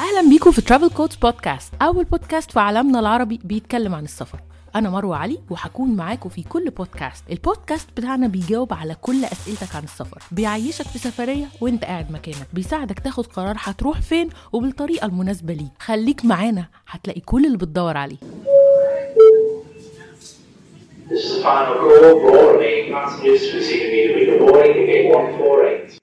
أهلا بيكم في ترافل كودز بودكاست أول بودكاست في عالمنا العربي بيتكلم عن السفر. أنا مروة علي وهكون معاكم في كل بودكاست البودكاست بتاعنا بيجاوب على كل أسئلتك عن السفر. بيعيشك في سفرية وانت قاعد مكانك. بيساعدك تاخد قرار هتروح فين وبالطريقة المناسبة ليك. خليك معانا هتلاقي كل اللي بتدور عليه. This is the final call. For all remaining passengers receiving immediately boarding to gate 148.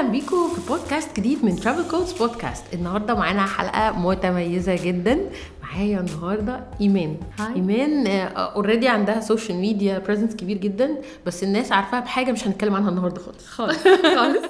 أهلا بيكم في بودكاست جديد من ترافل كودز بودكاست النهارده معانا حلقة متميزة جدا. معايا النهارده إيمان. hi. إيمان already عندها social media presence كبير جدا بس الناس عارفاها بحاجة مش هنتكلم عنها النهارده خالص. خالص خالص.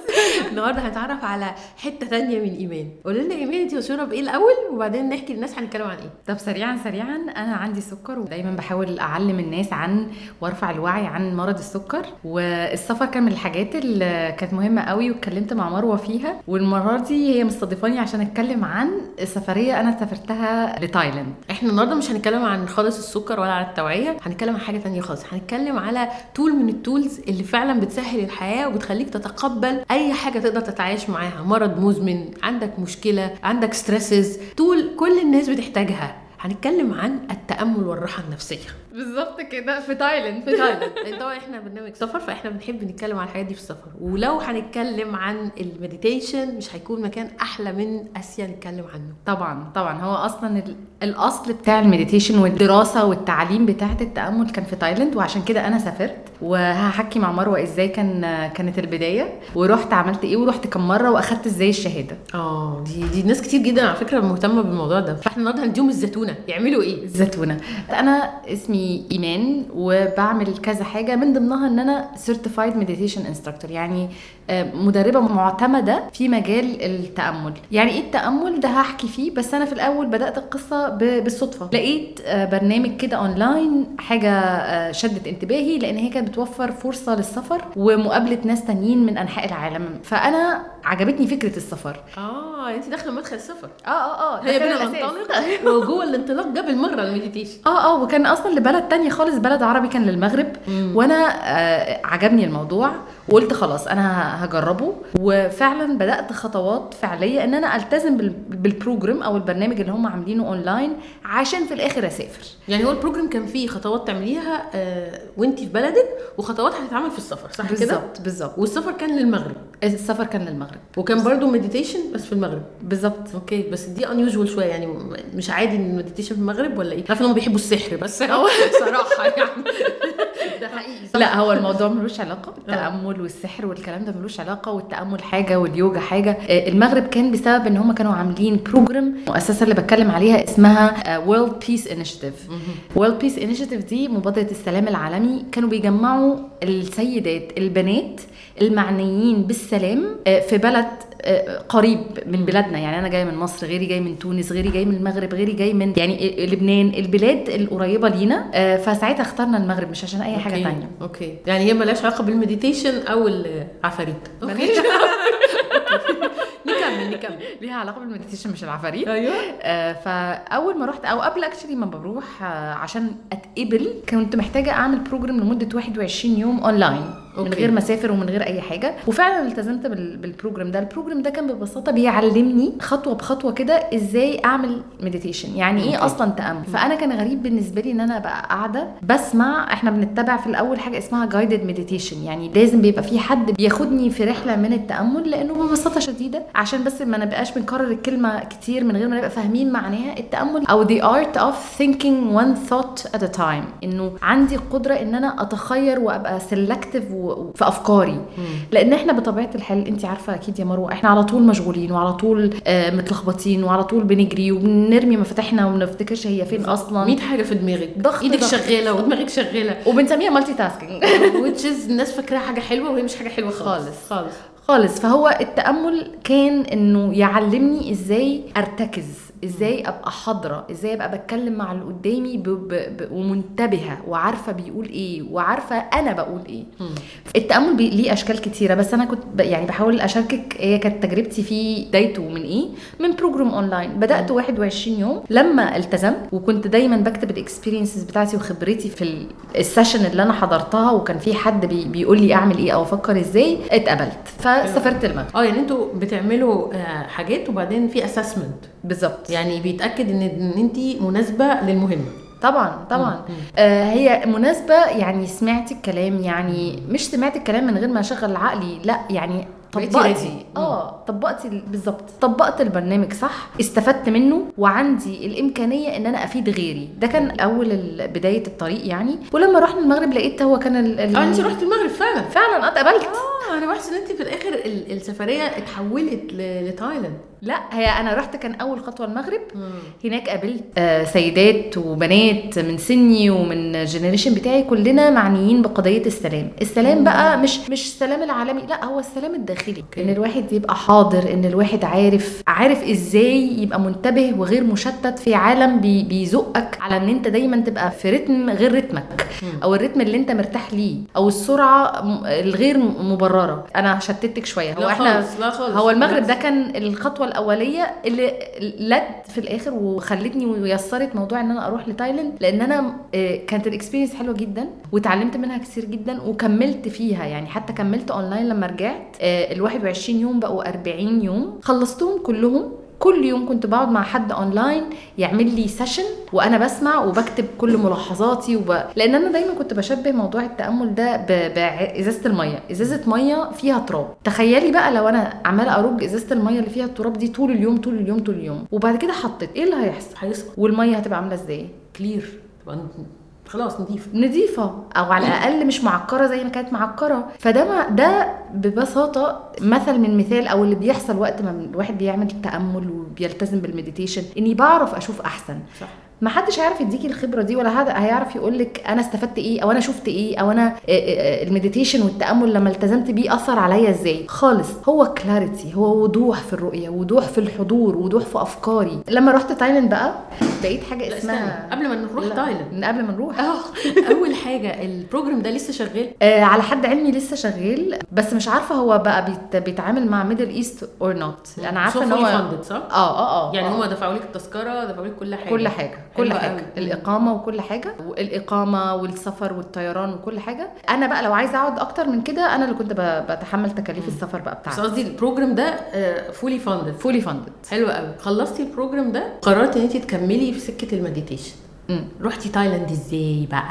النهارده هنتعرف على حتة تانية من إيمان. قولي لنا إيمان انت مشهوره بإيه الأول؟ وبعدين نحكي للناس هنتكلم عن إيه. طب سريعا سريعا. أنا عندي سكر ودايما بحاول أعلم الناس عن وارفع الوعي عن مرض السكر. والسفر كان من الحاجات اللي كانت مهمة قوي واتكلمت مع مروة فيها. والمرة دي هي مستضيفاني عشان أتكلم عن سفرية أنا سافرتها لتايلاند. إحنا النهارده مش هنتكلم عن خالص السكر ولا عن التوعية هنتكلم عن حاجة تانية خالص. هنتكلم على tool من ال tools اللي فعلا بتسهل الحياة وبتخليك تتقبل أي حاجة تقدر تتعايش معاها مرض مزمن عندك مشكلة عندك stresses tool كل الناس بتحتاجها. هنتكلم عن التأمل والراحة النفسية. بالظبط كده. في تايلاند في تايلاند. طبعا إحنا برنامج سفر فإحنا بنحب نتكلم عن الحاجات دي في السفر. ولو هنتكلم عن ال meditation مش هيكون مكان أحلى من آسيا نتكلم عنه. طبعا طبعا. هو أصلا ال- الأصل بتاع ال meditation والدراسة والتعليم بتاعة التأمل كان في تايلاند وعشان كده أنا سافرت. وهحكي مع مروة إزاي كان كانت البداية ورحت عملت إيه ورحت كم مرة وأخدت إزاي الشهادة. آه دي دي ناس كتير جدا على فكرة مهتمة بالموضوع ده. فإحنا النهارده هنديهم الزتونة. يعملوا إيه؟ الزتونة. أنا اسمي إيمان وبعمل كذا حاجة. من ضمنها إن أنا certified meditation instructor يعني آه، مدربة معتمدة في مجال التأمل. يعني إيه التأمل؟ ده هحكي فيه بس أنا في الأول بدأت القصة بالصدفة. لقيت آه، برنامج كده اونلاين حاجة آه، شدت انتباهي لأن هي كانت بتوفر فرصة للسفر ومقابلة ناس تانيين من أنحاء العالم. فأنا عجبتني فكرة السفر. آه انت داخلة مدخل السفر. آه آه آه. هي بينا. ننطلق وجوه الانطلاق ده بالمرة ال meditation. آه آه وكان أصلا لبلد تانية خالص بلد عربي كان للمغرب مم. وأنا آه عجبني الموضوع وقلت خلاص أنا هجربه. وفعلا بدأت خطوات فعلية إن أنا ألتزم بال- بال program أو البرنامج اللي هم عاملينه أونلاين عشان في الآخر أسافر. يعني هو ال program كان فيه خطوات تعمليها آه وانت في بلدك وخطوات هتتعمل في السفر صح كده؟ بالظبط بالظبط. والسفر كان للمغرب. السفر كان للمغرب. وكان برضو meditation بس في المغرب. بالظبط. okay بس دي unusual شوية يعني مش عادي إن ال meditation في المغرب ولا إيه؟ عارفة إن هم بيحبوا السحر بس. صراحة يعني. ده حقيقي صح؟ لا هو الموضوع ملوش علاقة. التأمل والسحر والكلام ده ملوش علاقة والتأمل حاجة واليوجا حاجة. آه، المغرب كان بسبب إن هم كانوا عاملين program المؤسسه اللي بتكلم عليها اسمها World Peace Initiative World Peace Initiative دي مبادرة السلام العالمي كانوا بيجمعوا السيدات البنات المعنيين بالسلام آه، في بلد آه، قريب من بلادنا. يعني أنا جاية من مصر غيري جاي من تونس غيري جاي من المغرب غيري جاي من يعني لبنان البلاد القريبة لينا. آه، فساعتها اخترنا المغرب مش عشان أي حاجة okay. تانية. okay. يعني هي ملهاش علاقة بال meditation أو العفاريت. okay. نكمل نكمل. ليها علاقة بال meditation مش العفاريت. أيوه. آه، فأول ما رحت أو قبل actually ما بروح آه، عشان أتقبل كنت محتاجة أعمل program لمدة 21 يوم اونلاين من okay. غير ما اسافر ومن غير أي حاجة. وفعلا التزمت بال- بال program ده. ال program ده كان ببساطة بيعلمني خطوة بخطوة كده إزاي أعمل meditation يعني إيه okay. أصلا تأمل؟ فأنا كان غريب بالنسبة لي إن أنا أبقى قاعدة بسمع. إحنا بنتبع في الأول حاجة اسمها guided meditation يعني لازم بيبقى في حد بياخدني في رحلة من التأمل لأنه ببساطة شديدة. عشان بس ما نبقاش بنكرر الكلمة كتير من غير ما نبقى فاهمين معناها التأمل أو the art of thinking one thought at a time. إنه عندي القدره إن أنا أتخير وأبقى selective في أفكاري. لأن إحنا بطبيعة الحال انت عارفة أكيد يا مروة إحنا على طول مشغولين وعلى طول آه، متلخبطين وعلى طول بنجري وبنرمي مفاتيحنا وما بنفتكرش هي فين أصلا. 100 حاجة في دماغك. ضغط إيدك ضغط. شغالة ودماغك شغالة. وبنسميها مالتي تاسكينج is الناس فاكراها حاجة حلوة وهي مش حاجة حلوة خالص. خالص. خالص. فهو التأمل كان إنه يعلمني إزاي أرتكز. إزاي أبقى حاضرة؟ إزاي أبقى بتكلم مع اللي قدامي ب... ب... ب... ومنتبهة وعارفة بيقول إيه وعارفة أنا بقول إيه. التأمل بي... ليه أشكال كتيرة بس أنا كنت ب... يعني بحاول أشاركك هي كانت تجربتي فيه بدايته من إيه؟ من program online بدأت 21 يوم لما التزمت وكنت دايما بكتب ال experiences بتاعتي وخبرتي في ال- ال session اللي أنا حضرتها وكان في حد بي... بيقول لي أعمل إيه أو أفكر إزاي اتقبلت. فسافرت المغرب. آه يعني أنتوا بتعملوا آه، حاجات وبعدين في assessment بالظبط. يعني بيتأكد إن إن انت مناسبة للمهمة. طبعا طبعا. آه هي مناسبة يعني سمعت الكلام يعني مش سمعت الكلام من غير ما أشغل عقلي لا يعني طبقتي. آه طبقتي ال- بالظبط. طبقت البرنامج صح؟ استفدت منه وعندي الإمكانية إن أنا أفيد غيري. ده كان أول بداية الطريق يعني. ولما رحنا المغرب لقيت هو كان ال... آه انت رحت المغرب فعلا. فعلا اتقبلت. آه. أنا بحس ان انت في الآخر ال- السفرية اتحولت لتايلاند. لا هي أنا رحت كان اول خطوة المغرب. هناك قابلت آه، سيدات وبنات من سني ومن ال generation بتاعي كلنا معنيين بقضية السلام. السلام بقى مش مش السلام العالمي لا هو السلام الداخلي. إن الواحد يبقى حاضر إن الواحد عارف عارف إزاي يبقى منتبه وغير مشتت في عالم بي بيزقك على إن أنت دايما تبقى في rhythm غير rhythm ك أو ال rhythm اللي أنت مرتاح ليه أو السرعة الغير مبررة. أنا شتتك شوية. هو لا إحنا خالص لا خالص هو المغرب ده. كان الخطوة الأولية اللي لد في الآخر وخلتني ويسرت موضوع إن أنا أروح لتايلاند لأن أنا آه، كانت ال experience حلوة جدا وتعلمت منها كتير جدا وكملت فيها. يعني حتى كملت اونلاين لما رجعت آه، ال 21 يوم بقوا 40 يوم. خلصتهم كلهم كل يوم كنت بقعد مع حد اونلاين يعمل لي session وأنا بسمع وبكتب كل ملاحظاتي وب... لأن أنا دايما كنت بشبه موضوع التأمل ده ب... بإزازة المية. إزازة مية فيها تراب. تخيلي بقى لو أنا عمالة أرج إزازة المية اللي فيها التراب دي طول اليوم طول اليوم طول اليوم. وبعد كده حطيت إيه اللي هيحصل؟ هيسقط. والمية هتبقى عاملة إزاي؟ clear. تبقى خلاص نضيف نظيفة أو على الأقل مش معكرة زي ما كانت معكرة فده ما ده ببساطة مثل من مثال أو اللي بيحصل وقت ما الواحد بيعمل تأمل وبيلتزم بال meditation إني بعرف أشوف أحسن. صح. ما حدش هيعرف يديكي الخبرة دي ولا حد هيعرف يقول لك أنا استفدت إيه أو أنا شفت إيه أو أنا آه، آه، ال meditation والتأمل لما التزمت بيه أثر عليا إزاي؟ خالص. هو clarity هو وضوح في الرؤية وضوح في الحضور وضوح في أفكاري. لما رحت تايلاند بقى لقيت حاجة اسمها قبل ما نروح لا، تايلاند. قبل ما نروح. أول حاجة ال program ده لسه شغال؟ آه على حد علمي لسه شغال بس مش عارفة هو بقى بيت بيتعامل مع Middle East or not أنا عارفة إن هو صح؟ آه آه آه يعني آه. هم دفعوا لك التذكرة دفعوا لك كل حاجة. كل حاجة. كل حاجة. قوي. الإقامة وكل حاجة والإقامة والسفر والطيران وكل حاجة. أنا بقى لو عايزة أقعد أكتر من كده أنا اللي كنت بتحمل تكاليف السفر بقى بس بتاعتي قصدي ال program ده fully funded fully funded حلو قوي. خلصتي ال program ده قررت إن انت تكملي في سكة ال meditation. رحتي تايلاند إزاي بقى؟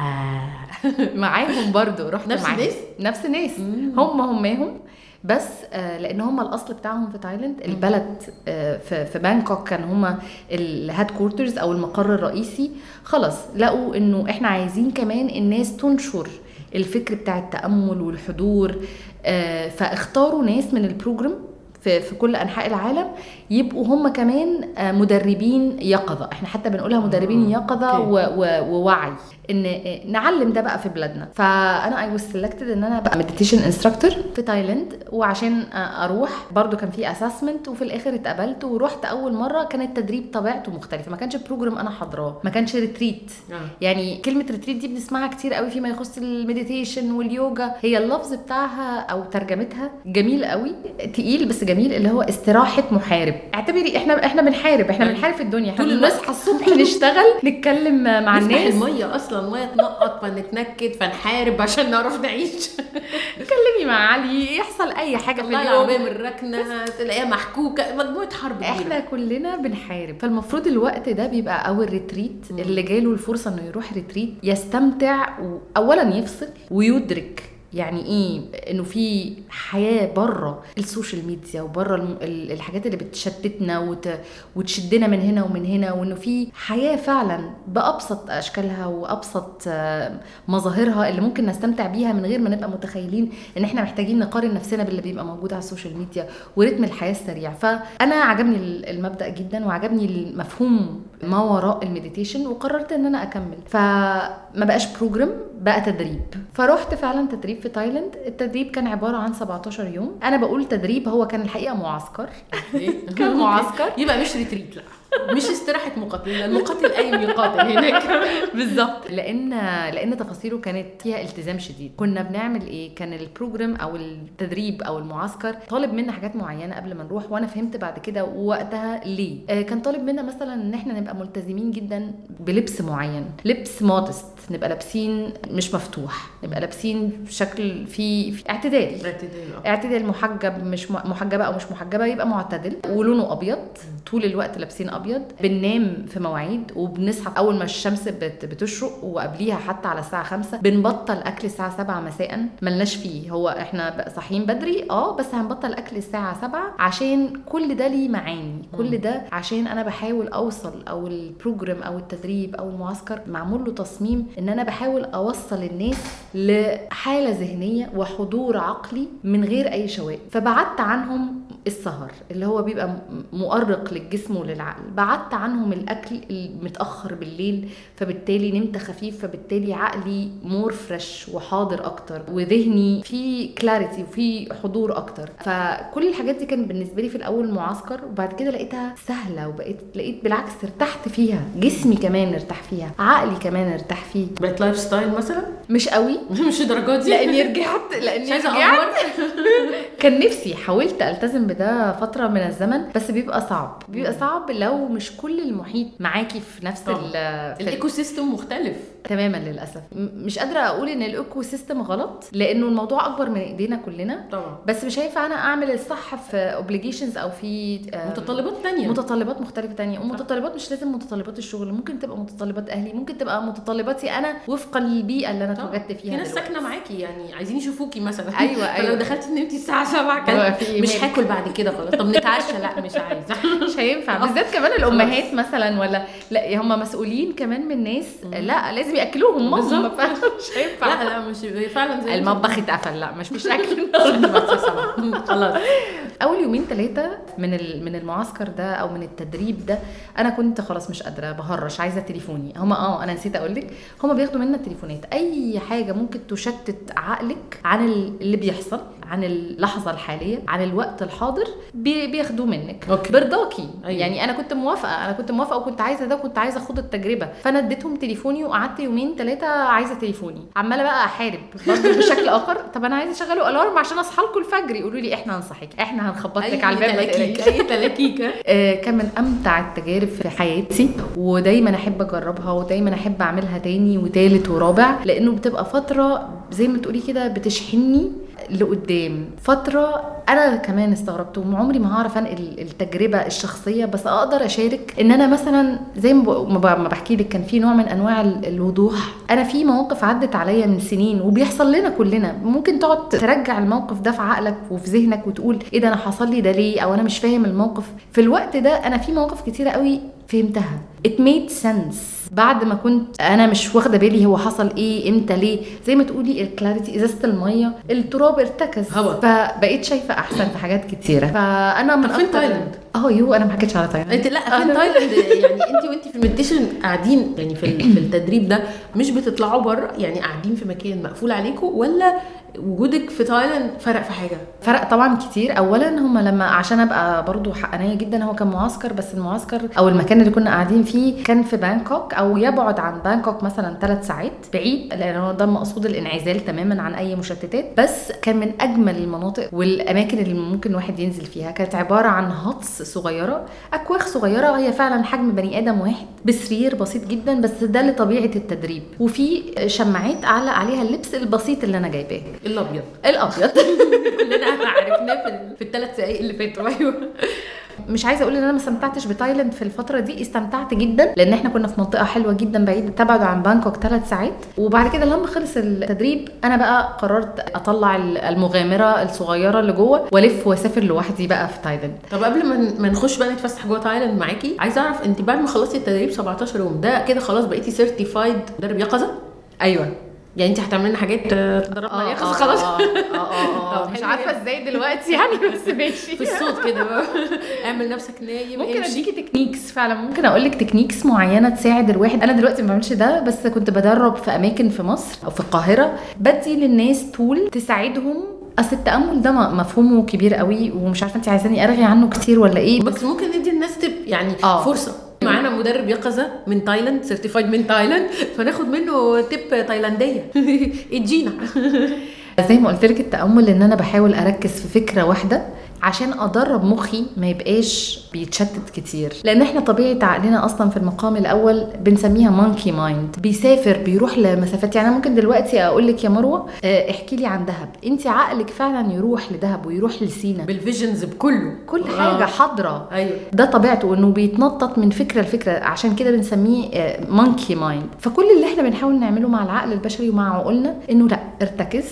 معاهم برضو. رحت نفس معاهم. الناس؟ نفس الناس. مم. هم هماهم بس آه لأن هم الأصل بتاعهم في تايلاند البلد آه في, بانكوك كان هم ال headquarters أو المقر الرئيسي. خلاص لقوا إنه إحنا عايزين كمان الناس تنشر الفكر بتاع التأمل والحضور آه فاختاروا ناس من ال program في, في كل أنحاء العالم يبقوا هم كمان مدربين يقظة. إحنا حتى بنقولها مدربين يقظة ووعي. إن آه، نعلم ده بقى في بلادنا. فأنا I was selected إن أنا أبقى meditation instructor في تايلاند وعشان آه، أروح برضو كان في assessment وفي الآخر اتقبلت ورحت أول مرة كان التدريب طبيعته مختلفة. ما كانش program أنا حاضراه ما كانش retreat آه. يعني كلمة retreat دي بنسمعها كتير قوي فيما يخص ال meditation واليوجا هي اللفظ بتاعها أو ترجمتها جميل قوي تقيل بس جميل اللي هو استراحة محارب. اعتبري إحنا إحنا بنحارب إحنا أيوة. بنحارب في الدنيا. إحنا. بنصحى الصبح نشتغل نتكلم مع الناس. المية أصلا. ميه تنقط فنتنكد فنحارب عشان نعرف نعيش تكلمي مع علي يحصل أي حاجة في اليوم من الركنة تلاقيها محكوكة مجموعة حرب. إحنا كلنا بنحارب فالمفروض الوقت ده بيبقى اول ريتريت مم. اللي جاله الفرصة إنه يروح ريتريت يستمتع اولا يفصل ويدرك يعني إيه إنه في حياة بره ال social media وبره الحاجات اللي بتشتتنا وت... وتشدنا من هنا ومن هنا وإنه في حياة فعلا بأبسط أشكالها وأبسط آه، مظاهرها اللي ممكن نستمتع بيها من غير ما نبقى متخيلين إن إحنا محتاجين نقارن نفسنا باللي بيبقى موجود على ال social media ورتم الحياة السريع. فأنا عجبني ال- المبدأ جدا وعجبني المفهوم ما وراء ال meditation وقررت إن أنا أكمل. فما بقاش program بقى تدريب. فروحت فعلا تدريب في تايلاند. التدريب كان عبارة عن 17 يوم. أنا بقول تدريب هو كان الحقيقة معسكر. كان معسكر. يبقى مش retreat لأ. مش استراحة مقاتل المقاتل قايم يقاتل هناك. بالظبط. لأن لأن تفاصيله كانت فيها التزام شديد. كنا بنعمل إيه؟ كان ال program أو التدريب أو المعسكر طالب منا حاجات معينة قبل ما نروح وأنا فهمت بعد كده وقتها ليه. آه كان طالب منا مثلا إن إحنا نبقى ملتزمين جدا بلبس معين لبس modest نبقى لابسين مش مفتوح نبقى لابسين بشكل في, في اعتدال. اعتدال اعتدال محجب مش محجبة أو مش محجبة يبقى معتدل. ولونه أبيض طول الوقت لابسين أبيض. بننام في مواعيد وبنصحى أول ما الشمس بت- بتشرق وقبليها حتى على الساعة 5 بنبطل أكل الساعة 7 مساء. ملناش فيه. هو إحنا صاحيين بدري آه بس هنبطل أكل الساعة 7 عشان كل ده ليه معاني. كل ده عشان أنا بحاول أوصل أو ال program أو التدريب أو المعسكر معمول له تصميم إن أنا بحاول أوصل الناس لحالة ذهنية وحضور عقلي من غير أي شوائب فبعدت عنهم السهر اللي هو بيبقى مؤرق للجسم وللعقل. بعدت عنهم الأكل المتأخر بالليل فبالتالي نمت خفيف فبالتالي عقلي more fresh وحاضر أكتر وذهني في clarity وفي حضور أكتر. فكل الحاجات دي كانت بالنسبة لي في الأول معسكر وبعد كده لقيتها سهلة وبقيت لقيت بالعكس ارتحت فيها. جسمي كمان ارتاح فيها عقلي كمان ارتاح فيه بقت lifestyle مثلا؟ مش قوي. مش الدرجات دي. لأني رجعت مش لاني رجعت. كان نفسي حاولت ألتزم بده فترة من الزمن بس بيبقى صعب. بيبقى صعب لو مش كل المحيط معاكي في نفس ال ecosystem مختلف. تماما للأسف. مش قادرة أقول إن الايكو سيستم غلط لأنه الموضوع أكبر من إيدينا كلنا. طبعا. بس مش هينفع أنا أعمل الصح في obligations أو في متطلبات تانية. متطلبات مختلفة تانية. ومتطلبات مش لازم متطلبات الشغل ممكن تبقى متطلبات أهلي ممكن تبقى متطلباتي أنا وفقا للبيئه اللي أنا. اتوجدت فيها في ناس. ساكنة معاكي يعني عايزين يشوفوكي مثلا. أيوة، فلو أيوة. دخلتي نمتي الساعة 7 هو كده في إيه مش؟ هاكل بعد كده خلاص. طب نتعشى لا مش عايزة. مش هينفع. بالذات كمان الأمهات مثلا ولا لا هم مسؤولين كمان من ناس لا لازم يأكلوهم ماما. فعلا مش هينفع. لا لا مش فعلا زي المطبخ اتقفل لا مش مش أكل. خلاص. أول يومين ثلاثة من من المعسكر ده أو من التدريب ده أنا كنت خلاص مش قادرة بهرش عايزة تليفوني. هما آه أنا نسيت أقول لك هما بياخدوا منا التليفونات أي حاجة ممكن تشتت عقلك عن ال- اللي بيحصل عن اللحظة الحالية عن الوقت الحاضر بي- بياخدوه منك. okay. برضاكي أيوة. يعني أنا كنت موافقة أنا كنت موافقة وكنت عايزة ده وكنت عايزة أخد التجربة. فأنا اديتهم تليفوني وقعدت يومين ثلاثة عايزة تليفوني. عمالة بقى أحارب برضه بشكل آخر. طب أنا عايزة أشغله alarm عشان أصحى لكم الفجر. يقولوا لي إحنا هنصحيك. إحنا هنخبط لك على الباب. أي تلاكيكه آه، كان من أمتع التجارب في حياتي ودايما أحب أجربها ودايما أحب أعملها تاني وتالت ورابع. لأنه بتبقى فترة زي ما تقولي كده بتشحنني لقدام. فترة أنا كمان استغربت وعمري ما هعرف أنقل التجربة الشخصية بس أقدر أشارك إن أنا مثلا زي ما بحكي لك كان في نوع من أنواع ال- الوضوح. أنا في مواقف عدت عليا من سنين وبيحصل لنا كلنا. ممكن تقعد ترجع الموقف ده في عقلك وفي ذهنك وتقول إيه ده أنا حصل لي ده ليه؟ أو أنا مش فاهم الموقف. في الوقت ده أنا في مواقف كتيرة قوي فهمتها. It made sense. بعد ما كنت أنا مش واخدة بالي هو حصل إيه إمتى ليه زي ما تقولي ال clarity إزازة المية التراب ارتكز هوا. فبقيت شايفة أحسن في حاجات كتيرة فأنا من طب فين أكتر- تايلاند؟ آه يو أنا ما حكيتش على تايلاند أنت لا فين تايلاند يعني أنت وأنت في ال meditation قاعدين يعني في في التدريب ده مش بتطلعوا بره يعني قاعدين في مكان مقفول عليكم ولا وجودك في تايلاند فرق في حاجة؟ فرق طبعا كتير. اولا هم لما عشان أبقى برضو حقانية جدا هو كان معسكر بس المعسكر أو المكان اللي كنا قاعدين فيه كان في بانكوك أو يبعد عن بانكوك مثلا ثلاث ساعات بعيد لأن هو ده مقصود الانعزال تماما عن أي مشتتات. بس كان من أجمل المناطق والأماكن اللي ممكن واحد ينزل فيها. كانت عبارة عن huts صغيرة. أكواخ صغيرة هي فعلا حجم بني آدم واحد بسرير بسيط جدا بس ده لطبيعة التدريب. وفي شماعات اعلق عليها اللبس البسيط اللي أنا جايباه. الأبيض. الأبيض. كلنا عرفناه في الثلاث دقائق اللي فاتوا. أيوه. مش عايزة أقول إن أنا ما استمتعتش بتايلاند في الفترة دي استمتعت جدا لأن إحنا كنا في منطقة حلوة جدا بعيد تبعد عن بانكوك ثلاث ساعات. وبعد كده لما خلص التدريب أنا بقى قررت أطلع المغامرة الصغيرة اللي جوه وألف وأسافر لوحدي بقى في تايلاند. طب قبل ما ما نخش بقى نتفسح جوه تايلاند معاكي عايزة أعرف أنت بعد ما خلصتي التدريب 17 يوم ده كده خلاص بقيتي certified مدرب يقظة؟ أيوه. يعني انت هتعملي لنا حاجات تدربنا عليها؟ خلاص خلاص. آه آه طب مش عارفة. إزاي دلوقتي يعني بس ماشي. في الصوت كده. اعمل نفسك نايم ممكن. أديكي techniques فعلا. ممكن أقول لك techniques معينة تساعد الواحد. أنا دلوقتي ما بعملش ده بس كنت بدرب في أماكن في مصر أو في القاهرة. بدي للناس tool تساعدهم. أصل التأمل ده مفهومه كبير قوي ومش عارفة انت عايزاني أرغي عنه كتير ولا إيه بس ممكن ندي الناس tip يعني آه. فرصة. معانا مدرب يقظة من تايلاند certified من تايلاند. فناخد منه تip تايلاندية. ادينا. زي ما قلت لك التأمل إن أنا بحاول أركز في فكرة واحدة. عشان ادرب مخي ما يبقاش بيتشتت كتير. لأن إحنا طبيعه عقلنا أصلا في المقام الأول بنسميها monkey mind بيسافر بيروح لمسافات. يعني ممكن دلوقتي أقول لك يا مروة آه، احكي لي عن دهب. أنت عقلك فعلا يروح لدهب ويروح لسينا. بال visions بكله. كل حاجة آه. حاضرة. أيوه. ده طبيعته انه بيتنطط من فكرة لفكرة. عشان كده بنسميه monkey mind فكل اللي إحنا بنحاول نعمله مع العقل البشري ومع عقولنا إنه لأ ارتكز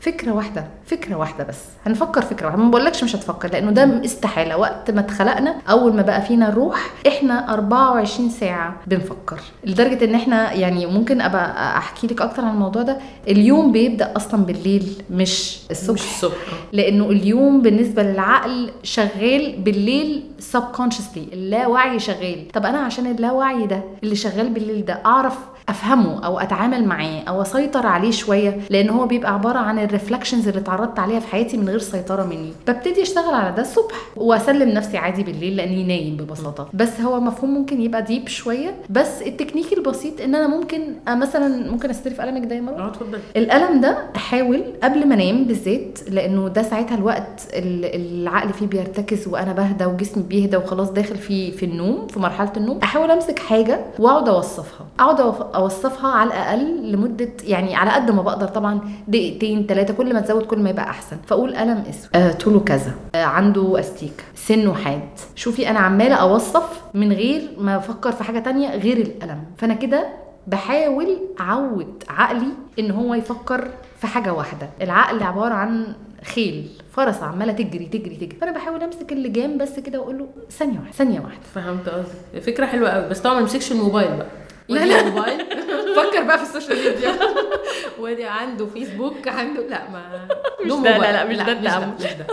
فكرة واحدة فكرة واحدة بس. هنفكر فكرة واحدة. ما بقولكش مش هتفكر لأنه ده استحالة. وقت ما اتخلقنا أول ما بقى فينا الروح إحنا 24 ساعة بنفكر. لدرجة إن إحنا يعني ممكن أبقى أحكي لك أكتر عن الموضوع ده. اليوم بيبدأ أصلا بالليل مش الصبح. مش الصبح. لأنه اليوم بالنسبة للعقل شغال بالليل subconsciously. اللاوعي شغال. طب أنا عشان اللاوعي ده اللي شغال بالليل ده أعرف أفهمه أو أتعامل معاه أو أسيطر عليه شوية لأن هو بيبقى عبارة عن ال reflections اللي اتعرضت عليها في حياتي من غير سيطرة مني. ببتدي أشتغل على ده الصبح وأسلم نفسي عادي بالليل لأني نايم ببساطة. بس هو مفهوم ممكن يبقى deep شوية بس التكنيك البسيط إن أنا ممكن آه، مثلا ممكن أستلف قلمك ده يا مروه آه اتفضل. القلم ده أحاول قبل ما أنام بالذات لأنه ده ساعتها الوقت ال- العقل فيه بيرتكز وأنا بهدى وجسمي بيهدى وخلاص داخل في في النوم في مرحلة النوم. أحاول أمسك حاجة وأقعد أوصفها. أقعد أوصفها على الأقل لمدة يعني على قد ما بقدر طبعا دقيقتين ثلاثة كل ما تزود كل ما يبقى أحسن. فأقول قلم أسود. آه طوله كذا. آه عنده استيك سنه حاد شوفي أنا عمالة أوصف من غير ما أفكر في حاجة تانية غير القلم. فأنا كده بحاول أعود عقلي إن هو يفكر في حاجة واحدة. العقل عبارة عن خيل فرس عمالة تجري تجري تجري. فأنا بحاول أمسك اللجام بس كده واقول له ثانية واحدة. ثانية واحدة فهمت قصدي فكرة حلوة قوي. بس طبعا ما نمسكش الموبايل بقى. لا، لا. الموبايل فكر بقى في ال social media. وادي عنده فيسبوك عنده لا ما مش ده، لا، موبايل. لا، مش ده ده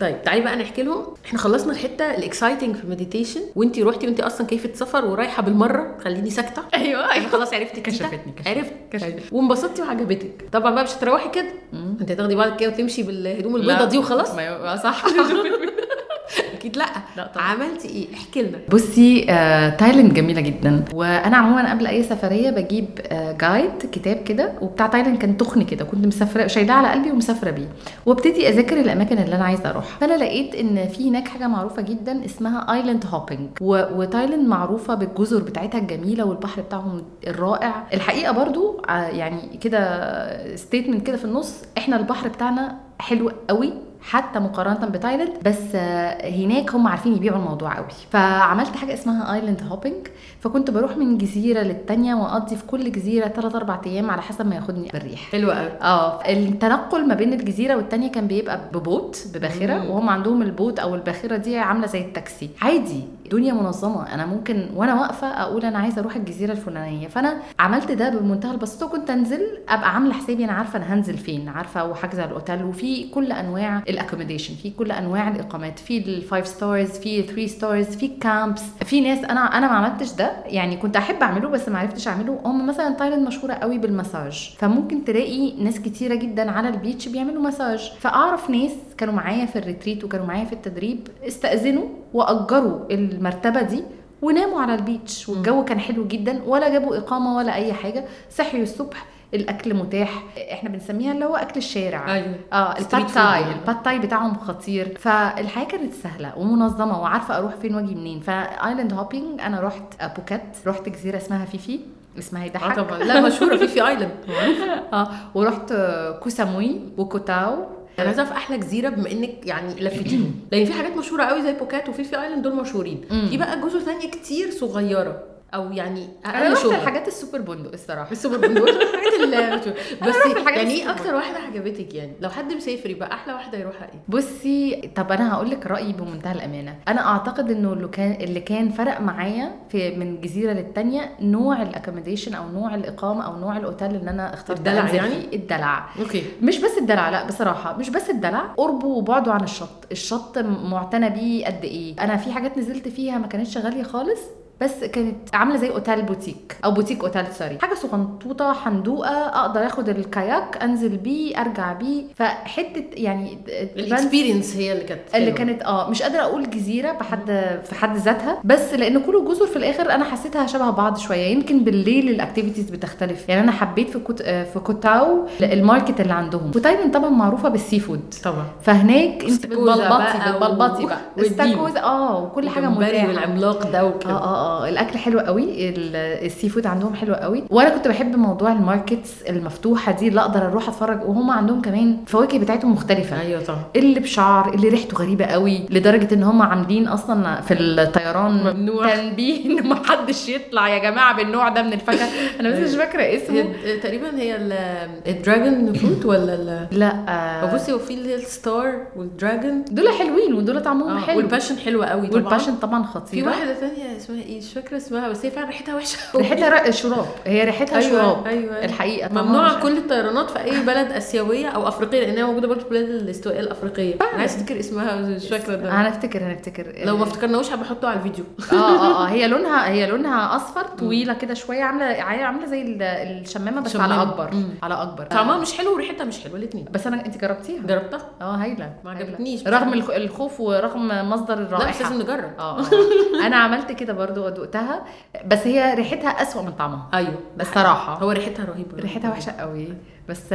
طيب تعالي بقى نحكي لهم. إحنا خلصنا الحتة ال exciting في ال meditation وانتي روحتي وانتي أصلا كيفة سفر ورايحة بالمرة خليني ساكتة. أيوه أنا خلاص عرفت كده. كشفتني، كشفتني. عرفت كشفتني. وانبسطتي وعجبتك. طبعا بقى مش هتروحي كده. انت هتاخدي بعضك كده وتمشي بالهدوم البيضة دي وخلاص؟ ما صح. أكيد لأ. لا طبعا. عملتي إيه؟ احكي لنا. بصي آه، تايلاند جميلة جدا. وأنا عموما قبل أي سفرية بجيب آه، guide كتاب كده وبتاع تايلاند كان تخن كده كنت مسافرة شايلاه على قلبي ومسافرة بيه. وابتدي أذاكر الأماكن اللي أنا عايزة أروحها. فأنا لقيت إن في هناك حاجة معروفة جدا اسمها island hopping وتايلاند معروفة بالجزر بتاعتها الجميلة والبحر بتاعهم الرائع. الحقيقة برضو آه، يعني كده statement كده في النص إحنا البحر بتاعنا حلو قوي حتى مقارنة بتايلاند بس آه، هناك هم عارفين يبيعوا الموضوع قوي. فعملت حاجة اسمها island hopping فكنت بروح من جزيرة للتانية وأقضي في كل جزيرة 3 4 أيام على حسب ما ياخدني بالريح. حلوة قوي. آه التنقل ما بين الجزيرة والتانية كان بيبقى ب boat بباخرة. وهم عندهم ال boat أو الباخرة دي عاملة زي التاكسي. عادي. دنيا منظمة. أنا ممكن وأنا واقفة أقول أنا عايزة أروح الجزيرة الفلانية. فأنا عملت ده بمنتهى البساطة وكنت أنزل أبقى عاملة حسابي أنا عارفة أنا هنزل فين عارفة وحاجزه الأوتيل وفي كل أنواع ال accommodation في كل أنواع الإقامات في ال five stars في 3 stars في camps في ناس أنا أنا ما عملتش ده يعني كنت أحب أعمله بس ما عرفتش أعمله. هم مثلا تايلاند مشهورة قوي بالمساج فممكن تلاقي ناس كتيرة جدا على ال beach بيعملوا مساج فأعرف ناس كانوا معايا في ال retreat وكانوا معايا في التدريب استأذنوا وأجروا المرتبة دي وناموا على ال beach والجو كان حلو جدا ولا جابوا إقامة ولا أي حاجة. صحيوا الصبح الأكل متاح. إحنا بنسميها اللي هو أكل الشارع. أيوه. آه Street food ال pad thai. يعني. ال pad thai بتاعهم خطير. فالحياة كانت سهلة ومنظمة وعارفة أروح فين وأجي منين. ف island hopping أنا رحت بوكيت رحت جزيرة اسمها فيفي. اسمها آه يضحك. طبعا. لا مشهورة في في island آه ورحت كوساموي وكوتاو أنا عايزة أعرف أحلى جزيرة بما إنك يعني لفتيهم. لأن في حاجات مشهورة قوي زي بوكيت وفي في island دول مشهورين. في بقى جزر ثانية كتير صغيرة. أو يعني أنا رحت الحاجات السوبر بندق الصراحة. بس دول الحاجات اللي بس يعني إيه السوبر. أكتر واحدة عجبتك يعني؟ لو حد مسافر يبقى أحلى واحدة يروحها إيه؟ بصي طب أنا هقول لك رأيي بمنتهى الأمانة. أنا أعتقد إنه اللي كان اللي كان فرق معايا في من جزيرة للتانية نوع ال accommodation أو نوع الإقامة أو نوع الأوتيل اللي أنا اخترت الدلع يعني؟ الدلع. okay. مش بس الدلع لا بصراحة. مش بس الدلع قربه وبعده عن الشط. الشط معتنى بيه قد إيه. أنا في حاجات نزلت فيها ما كانتش غالية خالص بس كانت عاملة زي hotel boutique أو boutique hotel sorry. حاجة صغنطوطه حندوقة أقدر آخد ال kayak أنزل بيه أرجع بيه. فحتة يعني ال experience هي اللي كانت اللي. كانت آه مش قادرة أقول جزيرة بحد في حد ذاتها. بس لأن كل جزر في الآخر أنا حسيتها شبه بعض شوية. يمكن بالليل ال activities بتختلف. يعني أنا حبيت في كوت آه، في كوتاو ال market اللي عندهم. وتايلاند طبعا معروفة بال seafood طبعا. فهناك انت بتبلبطي بقى بتبلبطي بقى. والديل. استاكوزا آه وكل حاجة متاحه والعملاق ده وكده. آه آه. آه الأكل حلو قوي ال- ال seafood عندهم حلو قوي. وأنا كنت بحب موضوع ال markets المفتوحة دي اللي أقدر أروح أتفرج وهم عندهم كمان الفواكه بتاعتهم مختلفة. أيوه طبعا. اللي بشعر اللي ريحته غريبة قوي لدرجة إن هم عاملين أصلا في الطيران ممنوع. تنبيه إن ما حدش يطلع يا جماعة بالنوع ده من الفاكهة. أنا بس مش فاكرة اسمه. هي تقريبا هي ال- ال dragon fruit ولا ال لا آه بصي هو في اللي هي ال star وال dragon. دول حلوين ودول طعمهم حلو. وال passion حلوة قوي طبعا. وال passion طبعا في خطيره واحدة ثانية اسمها إيه؟ مش فاكرة اسمها بس هي فعلا ريحتها وحشة ريحتها رق شراب. هي ريحتها أيوة، شراب أيوة. الحقيقة طعمها ممنوع كل الطيرانات في أي بلد آسيوية أو أفريقية لأنها موجودة برضه في بلاد الاستوائية الأفريقية. أنا عايز أفتكر اسمها مش فاكرة ده. هنفتكر هنفتكر لو ما افتكرناهوش هبقى أحطه على الفيديو. آه آه آه. هي لونها هي لونها أصفر طويلة كده شوية عاملة عاملة زي ال- الشمامة بس شمامة. على أكبر مم. على أكبر. طعمها مش حلو وريحتها مش حلوة الاثنين بس أنا أنت جربتيها؟ جربتها؟ آه هايلة ما. عجبتنيش. رغم الخ- الخوف ورغم مصدر لا الرائحة. بس لازم نجرب. آه آه. أنا عملت كده برضو. ودقتها بس هي ريحتها أسوأ من طعمها. أيوه. بصراحة. هو ريحتها رهيبة. ريحتها وحشة قوي. بس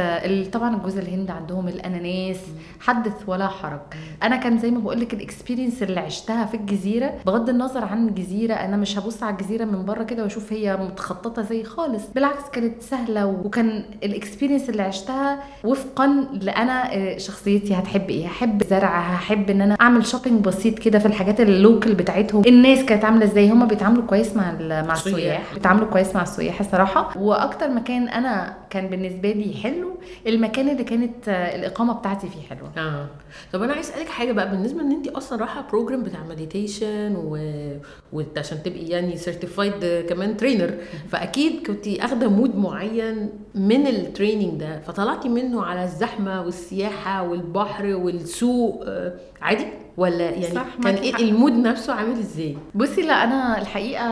طبعا الجوز الهند عندهم الأناناس حدث ولا حرج. أنا كان زي ما بقول لك ال experience اللي عشتها في الجزيرة بغض النظر عن الجزيرة أنا مش هبص على الجزيرة من بره كده وأشوف هي متخططة زي خالص. بالعكس كانت سهلة وكان ال experience اللي عشتها وفقا لأنا آه، شخصيتي هتحب إيه. هحب زرع هحب إن أنا أعمل shopping بسيط كده في الحاجات ال local بتاعتهم. الناس كانت عاملة إزاي؟ هم بيتعاملوا كويس مع مع السياح. السياح. بيتعاملوا كويس مع السياح الصراحه وأكتر مكان أنا كان بالنسبة لي حلو المكان اللي كانت آه، الإقامة بتاعتي فيه حلوة. آه. طب أنا عايز أسألك حاجة بقى بالنسبة إن انت أصلا رايحة program بتاع meditation و... وعشان تبقي يعني certified كمان trainer فأكيد كنت أخدة mood معين من ال training ده فطلعتي منه على الزحمة والسياحة والبحر والسوق آه، عادي؟ ولا يعني صح، كان إيه. ال mood نفسه عامل إزاي؟ بصي لا أنا الحقيقة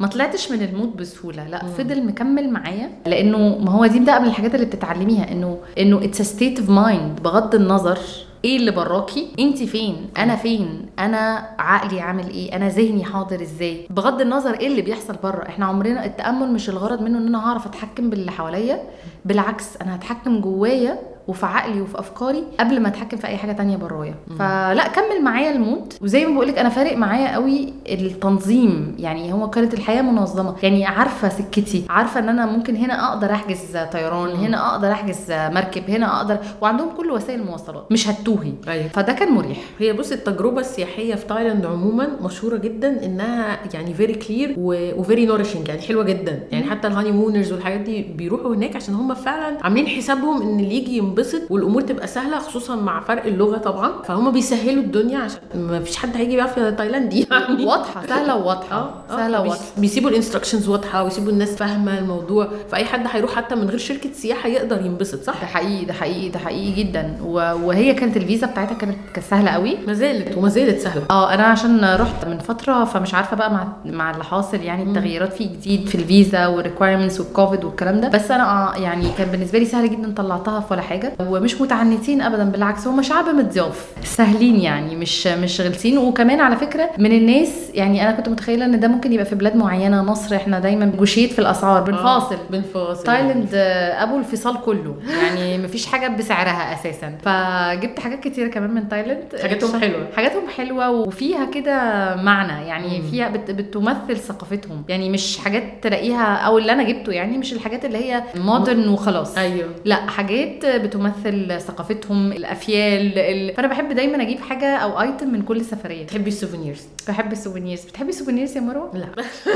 ما طلعتش من ال mood بسهولة. لا فضل مكمل معايا لأنه ما هو دي بقى من الحاجات اللي بتتعلميها إنه إنه it's state of mind بغض النظر إيه اللي براكي انت فين أنا فين أنا عقلي عامل إيه أنا ذهني حاضر إزاي. بغض النظر إيه اللي بيحصل بره إحنا عمرنا التأمل مش الغرض منه إن أنا هعرف أتحكم باللي حواليا بالعكس أنا هتحكم جوايا وفي عقلي وفي أفكاري قبل ما أتحكم في أي حاجة تانية برايا فلا كمل معايا ال mood وزي ما بقولك أنا فارق معايا قوي التنظيم. يعني هو كانت الحياة منظمة. يعني عارفة سكتي عارفة إن أنا ممكن هنا أقدر أحجز طيران هنا أقدر أحجز مركب هنا أقدر. وعندهم كل وسائل المواصلات مش هتوهي. أيوه. فده كان مريح. هي بص التجربة السياحية في تايلاند عموما مشهورة جدا إنها يعني very clear و very nourishing يعني حلوة جدا. يعني حتى ال honeymooners والحاجات دي بيروحوا هناك عشان هم فعلا عاملين حسابهم إن اللي يجي ينبسط والأمور تبقى سهلة خصوصا مع فرق اللغة طبعا. فهم بيسهلوا الدنيا عشان ما فيش حد هيجي بيعرف تايلاندي يعني. واضحة سهلة وواضحة آه سهلة بيس- وواضحة. بيسيبوا ال instructions واضحة ويسيبوا الناس فاهمة الموضوع. فأي حد هيروح حتى من غير شركة سياحة يقدر ينبسط صح؟ ده حقيقي ده حقيقي ده حقيقي جدا. وهي كانت الفيزا بتاعتها كانت كانت سهلة قوي. ما زالت وما زالت سهلة. آه أنا عشان رحت من فترة فمش عارفة بقى مع مع اللي حاصل يعني التغييرات في جديد في الفيزا وال requirements والكوفيد والكلام ده. بس أنا آه يعني كان بالنسبة لي سهل جدا طلعتها في ولا حاجة. ومش متعنتين ابدا بالعكس هم شعب لطاف سهلين يعني مش مش غلسين. وكمان على فكرة من الناس يعني أنا كنت متخيلة إن ده ممكن يبقى في بلاد معينة مصر إحنا دايما جوشيت في الأسعار بنفاصل آه، بنفاصل تايلاند آه، أبو الفصال كله. يعني مفيش حاجة بسعرها أساسا. فجبت حاجات كتيره كمان من تايلاند. حاجاتهم حلوة. حاجاتهم حلوة وفيها كده معنى. يعني. فيها بت بتمثل ثقافتهم. يعني مش حاجات تلاقيها أو اللي أنا جبته يعني مش الحاجات اللي هي modern وخلاص. أيوه. لا حاجات بتمثل ثقافتهم الأفيال ال... فأنا بحب دايما أجيب حاجة أو item من كل سفريه تحبي ال souvenirs؟ بحب ال souvenirs. بتحبي ال souvenirs يا مروة؟ لا.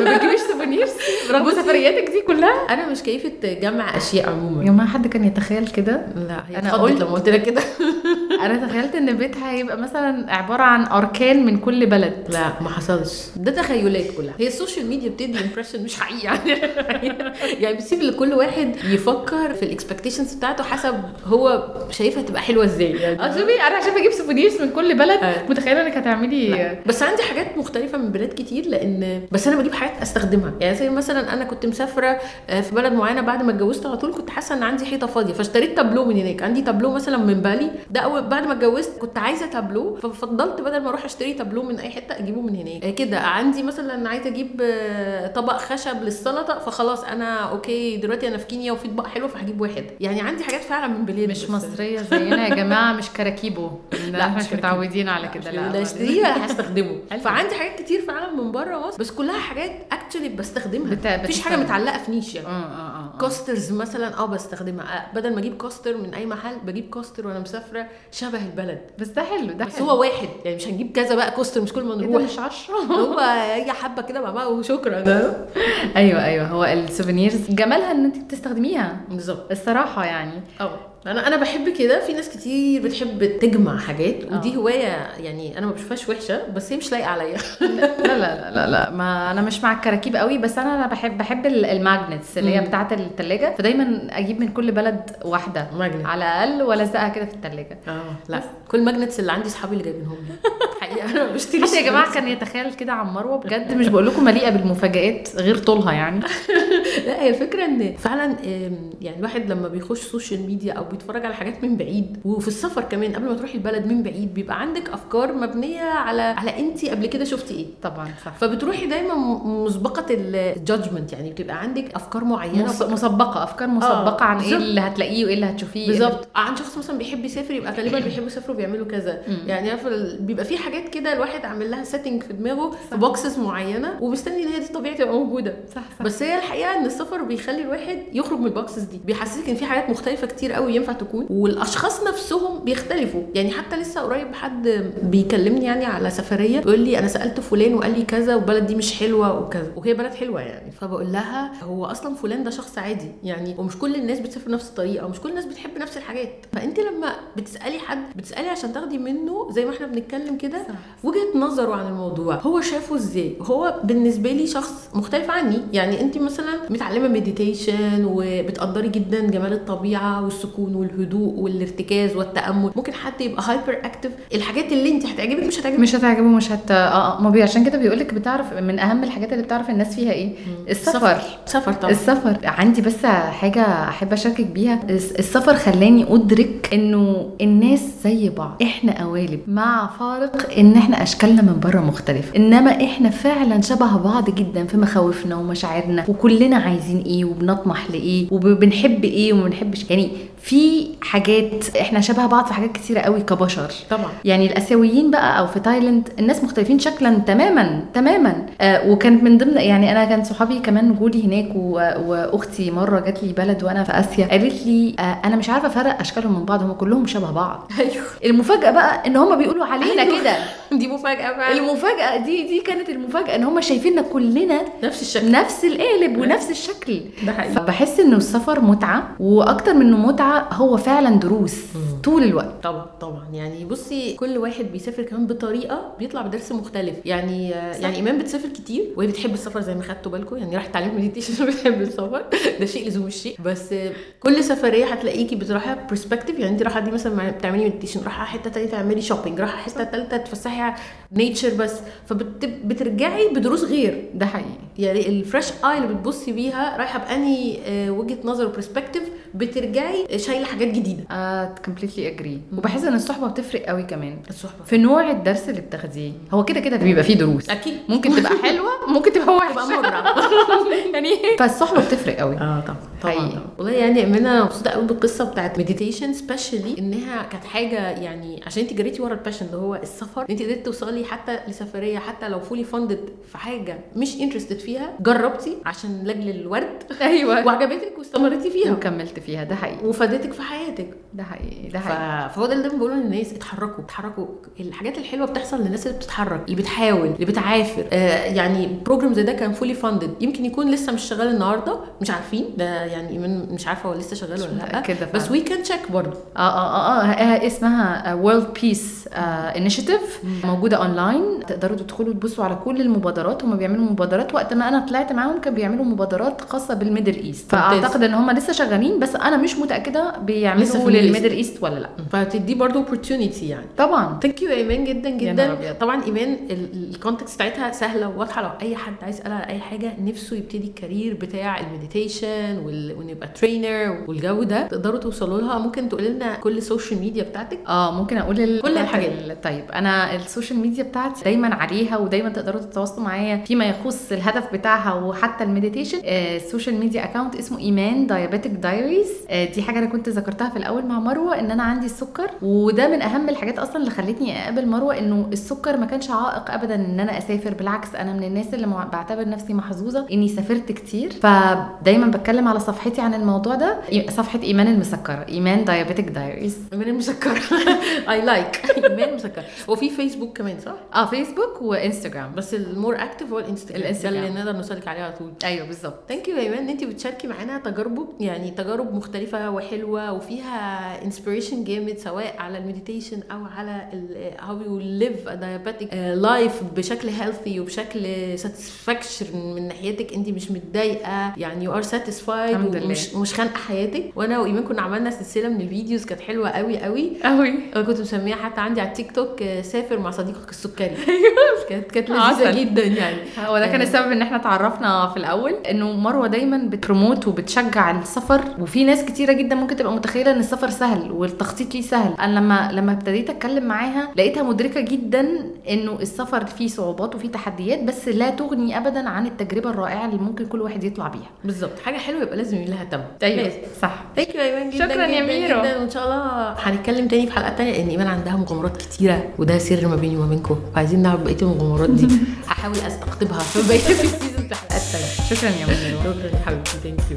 ما بتجيبيش souvenirs. رغم. سفرياتك دي كلها. أنا مش كيفة جمع أشياء يا عموما جماعة حد كان يتخيل كده. لا قلت- قلت لما قلت لك كده. أنا تخيلت إن بيتها هيبقى مثلا عبارة عن أركان من كل بلد. لا ما حصلش. ده تخيلات كلها. هي ال social media بتدي impression مش حقيقي يعني يعني بتسيب لكل واحد يفكر في ال expectations بتاعته حسب هو شايفها تبقى حلوة إزاي. يعني أه شوفي أنا عشان بجيب souvenirs من كل بلد أيوة. متخيلة إنك هتعملي بس عندي حاجات مختلفة من بلاد كتير لأن بس أنا بجيب حاجات أستخدمها. يعني زي مثلا أنا كنت مسافرة آه، في بلد معينة بعد ما اتجوزت على طول كنت حاسة إن عندي حيطة فاضية فاشتريت تابلو من هناك. عندي تابلو مثلا من بالي ده أول بعد ما اتجوزت كنت عايزة تابلو ففضلت بدل ما أروح اشتري تابلو من اي حتة اجيبه من هناك. آه، كده. عندي مثلا عايزة أجيب آه، طبق خشب للسلطة فخلاص أنا أوكي دلوقتي أنا في كينيا وفي اطباق حلوة فهجيب واحد. يعني عندي حاجات فعلا من بلاد مش مصرية زينا يا جماعة مش كراكيبو. لا، مش. متعودين على كده. لا لا اشتريه ولا هستخدمه. فعندي حاجات كتير فعلا من بره مصر. بس كلها حاجات actually بستخدمها. بت- مفيش حاجة. متعلقة في نيش يعني. coasters مثلا آه بستخدمها. آه، بدل ما أجيب coaster من أي محل بجيب coaster وأنا مسافرة. شبه البلد. بس ده حلو ده بس حلو. هو واحد يعني مش هنجيب كذا بقى coaster مش كل ما إيه نروح. مش عشرة؟ هو هي حبة كده مع بعض وشكرا. أيوه أيوه هو ال souvenirs جمالها إن انت تستخدميها بالظبط. الصراحة يعني. آه أنا أنا بحب كده. في ناس كتير بتحب تجمع حاجات ودي آه. هواية يعني أنا ما بشوفهاش وحشة بس هي مش لايقة عليا. لا لا لا لا, لا. ما أنا مش مع الكراكيب قوي بس أنا أنا بحب بحب ال- ال magnets اللي هي. بتاعة الثلاجه فدايما أجيب من كل بلد واحدة magnet. على الأقل وألزقها كده في الثلاجه آه لا. كل magnets اللي عندي اصحابي اللي جايبينهم لي. حقيقة أنا ما بشتريش يا جماعة كان يتخيل كده عن مروه بجد مش بقول لكم مليئة بالمفاجآت غير طولها يعني. لا هي الفكرة إن فعلا يعني الواحد لما بيخش social media أو بيتفرج على حاجات من بعيد. وفي السفر كمان قبل ما تروحي البلد من بعيد بيبقى عندك أفكار مبنية على على انت قبل كده شفتي إيه. طبعا صح. فبتروحي دايما مسبقة ال judgment يعني بتبقى عندك أفكار معينة مس- مسبقة أفكار مسبقة عن إيه. اللي هتلاقيه وإيه اللي هتشوفيه. بالظبط. عن شخص مثلا بيحب يسافر يبقى غالبا بيحبوا يسافروا بيعملوا كذا. مم. يعني بيبقى في حاجات كده الواحد عامل لها setting في دماغه في boxes معينة ومستني إن هي دي طبيعي تبقى موجودة. صح صح. بس هي الحقيقة إن السفر بيخلي الواحد يخرج من ال boxes دي. بيحسسك إن في حاجات مختلفة كتير قوي. ينفع تكون والأشخاص نفسهم بيختلفوا. يعني حتى لسه قريب حد بيكلمني يعني على سفرية بيقول لي أنا سألت فلان وقال لي كذا والبلد دي مش حلوة وكذا وهي بلد حلوة يعني. فبقول لها هو أصلا فلان ده شخص عادي يعني ومش كل الناس بتسافر نفس الطريقة ومش كل الناس بتحب نفس الحاجات. فأنت لما بتسألي حد بتسألي عشان تاخدي منه زي ما إحنا بنتكلم كده. وجهة نظره عن الموضوع. هو شافه إزاي؟ هو بالنسبة لي شخص مختلف عني. يعني أنت مثلا متعلمة meditation وبتقدري جدا جمال الطبيعة والسكون والهدوء والارتكاز والتأمل. ممكن حد يبقى hyperactive الحاجات اللي انت هتعجبك مش هتعجبك. مش هتعجبه مش هت آه آه، ما بي عشان كده بيقول لك بتعرف من أهم الحاجات اللي بتعرف الناس فيها إيه؟ السفر. سفر طبعا. السفر. عندي بس حاجة أحب أشاركك بيها. الس- السفر خلاني أدرك إنه الناس زي بعض. إحنا قوالب. مع فارق إن إحنا أشكالنا من بره مختلفة. إنما إحنا فعلا شبه بعض جدا في مخاوفنا ومشاعرنا. وكلنا عايزين إيه؟ وبنطمح لإيه؟ وبنحب إيه؟ وما بنحبش. يعني في حاجات إحنا شبه بعض في حاجات كتيرة قوي كبشر. طبعا. يعني الأسيويين بقى أو في تايلاند الناس مختلفين شكلا تماما تماما. آه وكانت من ضمن يعني أنا كان صحابي كمان جولي هناك. واختي مرة جات لي بلد وأنا في آسيا قالت لي آه أنا مش عارفة أفرق أشكالهم من بعض هم كلهم شبه بعض. أيوه. المفاجأة بقى إن هم بيقولوا علينا أيوة. كده. دي مفاجأة فعلا. المفاجأة دي دي كانت المفاجأة إن هم شايفيننا كلنا نفس الشكل. نفس القالب ونفس الشكل. ده حقيقي. فبحس إنه السفر متعة وأكتر منه متعة هو فعلا دروس مم. طول الوقت. طبعا طبعا. يعني بصي كل واحد بيسافر كمان بطريقة بيطلع بدرس مختلف. يعني صح. يعني ايمان بتسافر كتير وهي بتحب السفر زي ما خدتوا بالكم. يعني راحت تعليم meditation بتحب السفر. ده شيء لزوم الشيء. بس كل سفرية هتلاقيكي بتروحي ب perspective يعني انت رايحة دي مثلا بتعملي meditation رايحة حتة تانية تعملي shopping رايحة حتة ثالثه تفسحي nature بس. فبترجعي بدروس غير. ده حقيقي. يعني ال fresh eye اللي بتبصي بيها رايحة باني آه، وجهة نظر وب perspective بترجعي شايلة حاجات جديدة. آه completely agree وبحس إن الصحبة بتفرق قوي كمان. الصحبة. في نوع الدرس اللي بتاخديه هو كده كده بيبقى فيه دروس. أكيد. ممكن تبقى حلوة ممكن تبقى تبقى وحشه يعني فالصحبة بتفرق قوي. آه طبعا طبعا. والله يعني امانه مبسوطة قوي بالقصة بتاعت meditation specially إنها كانت حاجة يعني عشان انت جريتي ورا ال passion اللي هو السفر انت قدرتي توصلي حتى لسفرية حتى لو fully funded في حاجة مش interested فيها جربتي عشان لاجل الورد أيوه. وعجبتك واستمرتي فيها. وكملت فيها ده حقيقي. وفادتك في حياتك. ده حقيقي ده. حقيقي. فهو ده اللي دايما بقوله للناس اتحركوا اتحركوا الحاجات الحلوة بتحصل للناس اللي بتتحرك اللي بتحاول اللي بتعافر. آه يعني program زي ده كان fully funded يمكن يكون لسه مش شغال النهارده مش عارفين ده يعني ايمان مش عارفة هو لسه شغال ولا لأ. متأكدة بس. We can check برضه. آه آه آه, آه اسمها World Peace Initiative موجودة اونلاين تقدروا تدخلوا تبصوا على كل المبادرات. هم بيعملوا مبادرات. وقت ما أنا طلعت معاهم كانوا بيعملوا مبادرات خاصة بال Middle East. فأعتقد إن هم لسه شغالين بس أنا مش متأكدة بيعملوا في ال Middle لل Middle East ولا لأ. فتدي برضه opportunity يعني. طبعا. Thank you ايمان جدا جدا. طبعا ايمان ال contacts بتاعتها سهلة وواضحة. لو أي حد عايز يسال على أي حاجة نفسه يبتدي ال career بتاع ال meditation. وإنه يبقى trainer والجو ده تقدروا توصلوا لها. ممكن تقول لنا كل ال social media بتاعتك. آه ممكن أقول ال... كل الحاجات. ال- طيب أنا ال social media بتاعتي دايما عليها ودايما تقدروا تتواصلوا معايا فيما يخص الهدف بتاعها وحتى ال meditation آه ال social media account اسمه ايمان Diabetic Diaries آه دي حاجة أنا كنت ذكرتها في الأول مع مروة إن أنا عندي السكر وده من أهم الحاجات أصلا اللي خلتني أقابل مروة إنه السكر ما كانش عائق ابدا إن أنا أسافر. بالعكس أنا من الناس اللي بعتبر نفسي محظوظة إني سافرت كتير. فدايما بتكلم على صفحتي عن الموضوع ده. صفحة إيمان المسكره إيمان Diabetic Diaries إيمان المسكره I like إيمان المسكره وفي فيسبوك كمان صح؟ آه فيسبوك وانستجرام بس ال more active هو الانستجرام الانستجرام. اللي نقدر نوصلك عليه على طول. أيوه بالظبط. Thank you إيمان إن انت بتشاركي معانا تجاربك يعني تجارب مختلفة وحلوة وفيها inspiration جامد سواء على ال meditation أو على how you live diabetic life بشكل healthy وبشكل satisfaction من ناحيتك. انت مش متضايقة يعني you are satisfied. ومش مش خانقة حياتك. وأنا وإيمان كنا عملنا سلسلة من ال videos كانت حلوة قوي قوي قوي أنا كنت مسميها حتى عندي على التيك توك آه، سافر مع صديقك السكري. كانت كانت عسل. لذيذه جدا يعني. هو ده كان آه. السبب إن إحنا اتعرفنا في الأول إنه مروة دايما بت promote وبتشجع السفر وفي ناس كتيرة جدا ممكن تبقى متخيلة إن السفر سهل والتخطيط ليه سهل. أنا لما لما ابتديت أتكلم معاها لقيتها مدركة جدا إنه السفر فيه صعوبات وفيه تحديات بس لا تغني ابدا عن التجربة الرائعة اللي ممكن كل واحد يطلع بيها. بالظبط. حاجة حلوة يبقى لازم يبقى لها تمن أيوه صح. thank you إيمان جدا شكراً يا ميرو. جدا. وإن شاء الله هنتكلم تاني في حلقات تانية لأن إيمان عندها مغامرات كتيرة وده سر ما بيني وما بينكم. وعايزين نعرف بقية المغامرات دي. هحاول أستقطبها في بقية في ال season في حلقات تانية شكرا يا ميرو شكرا يا حبيبتي. thank you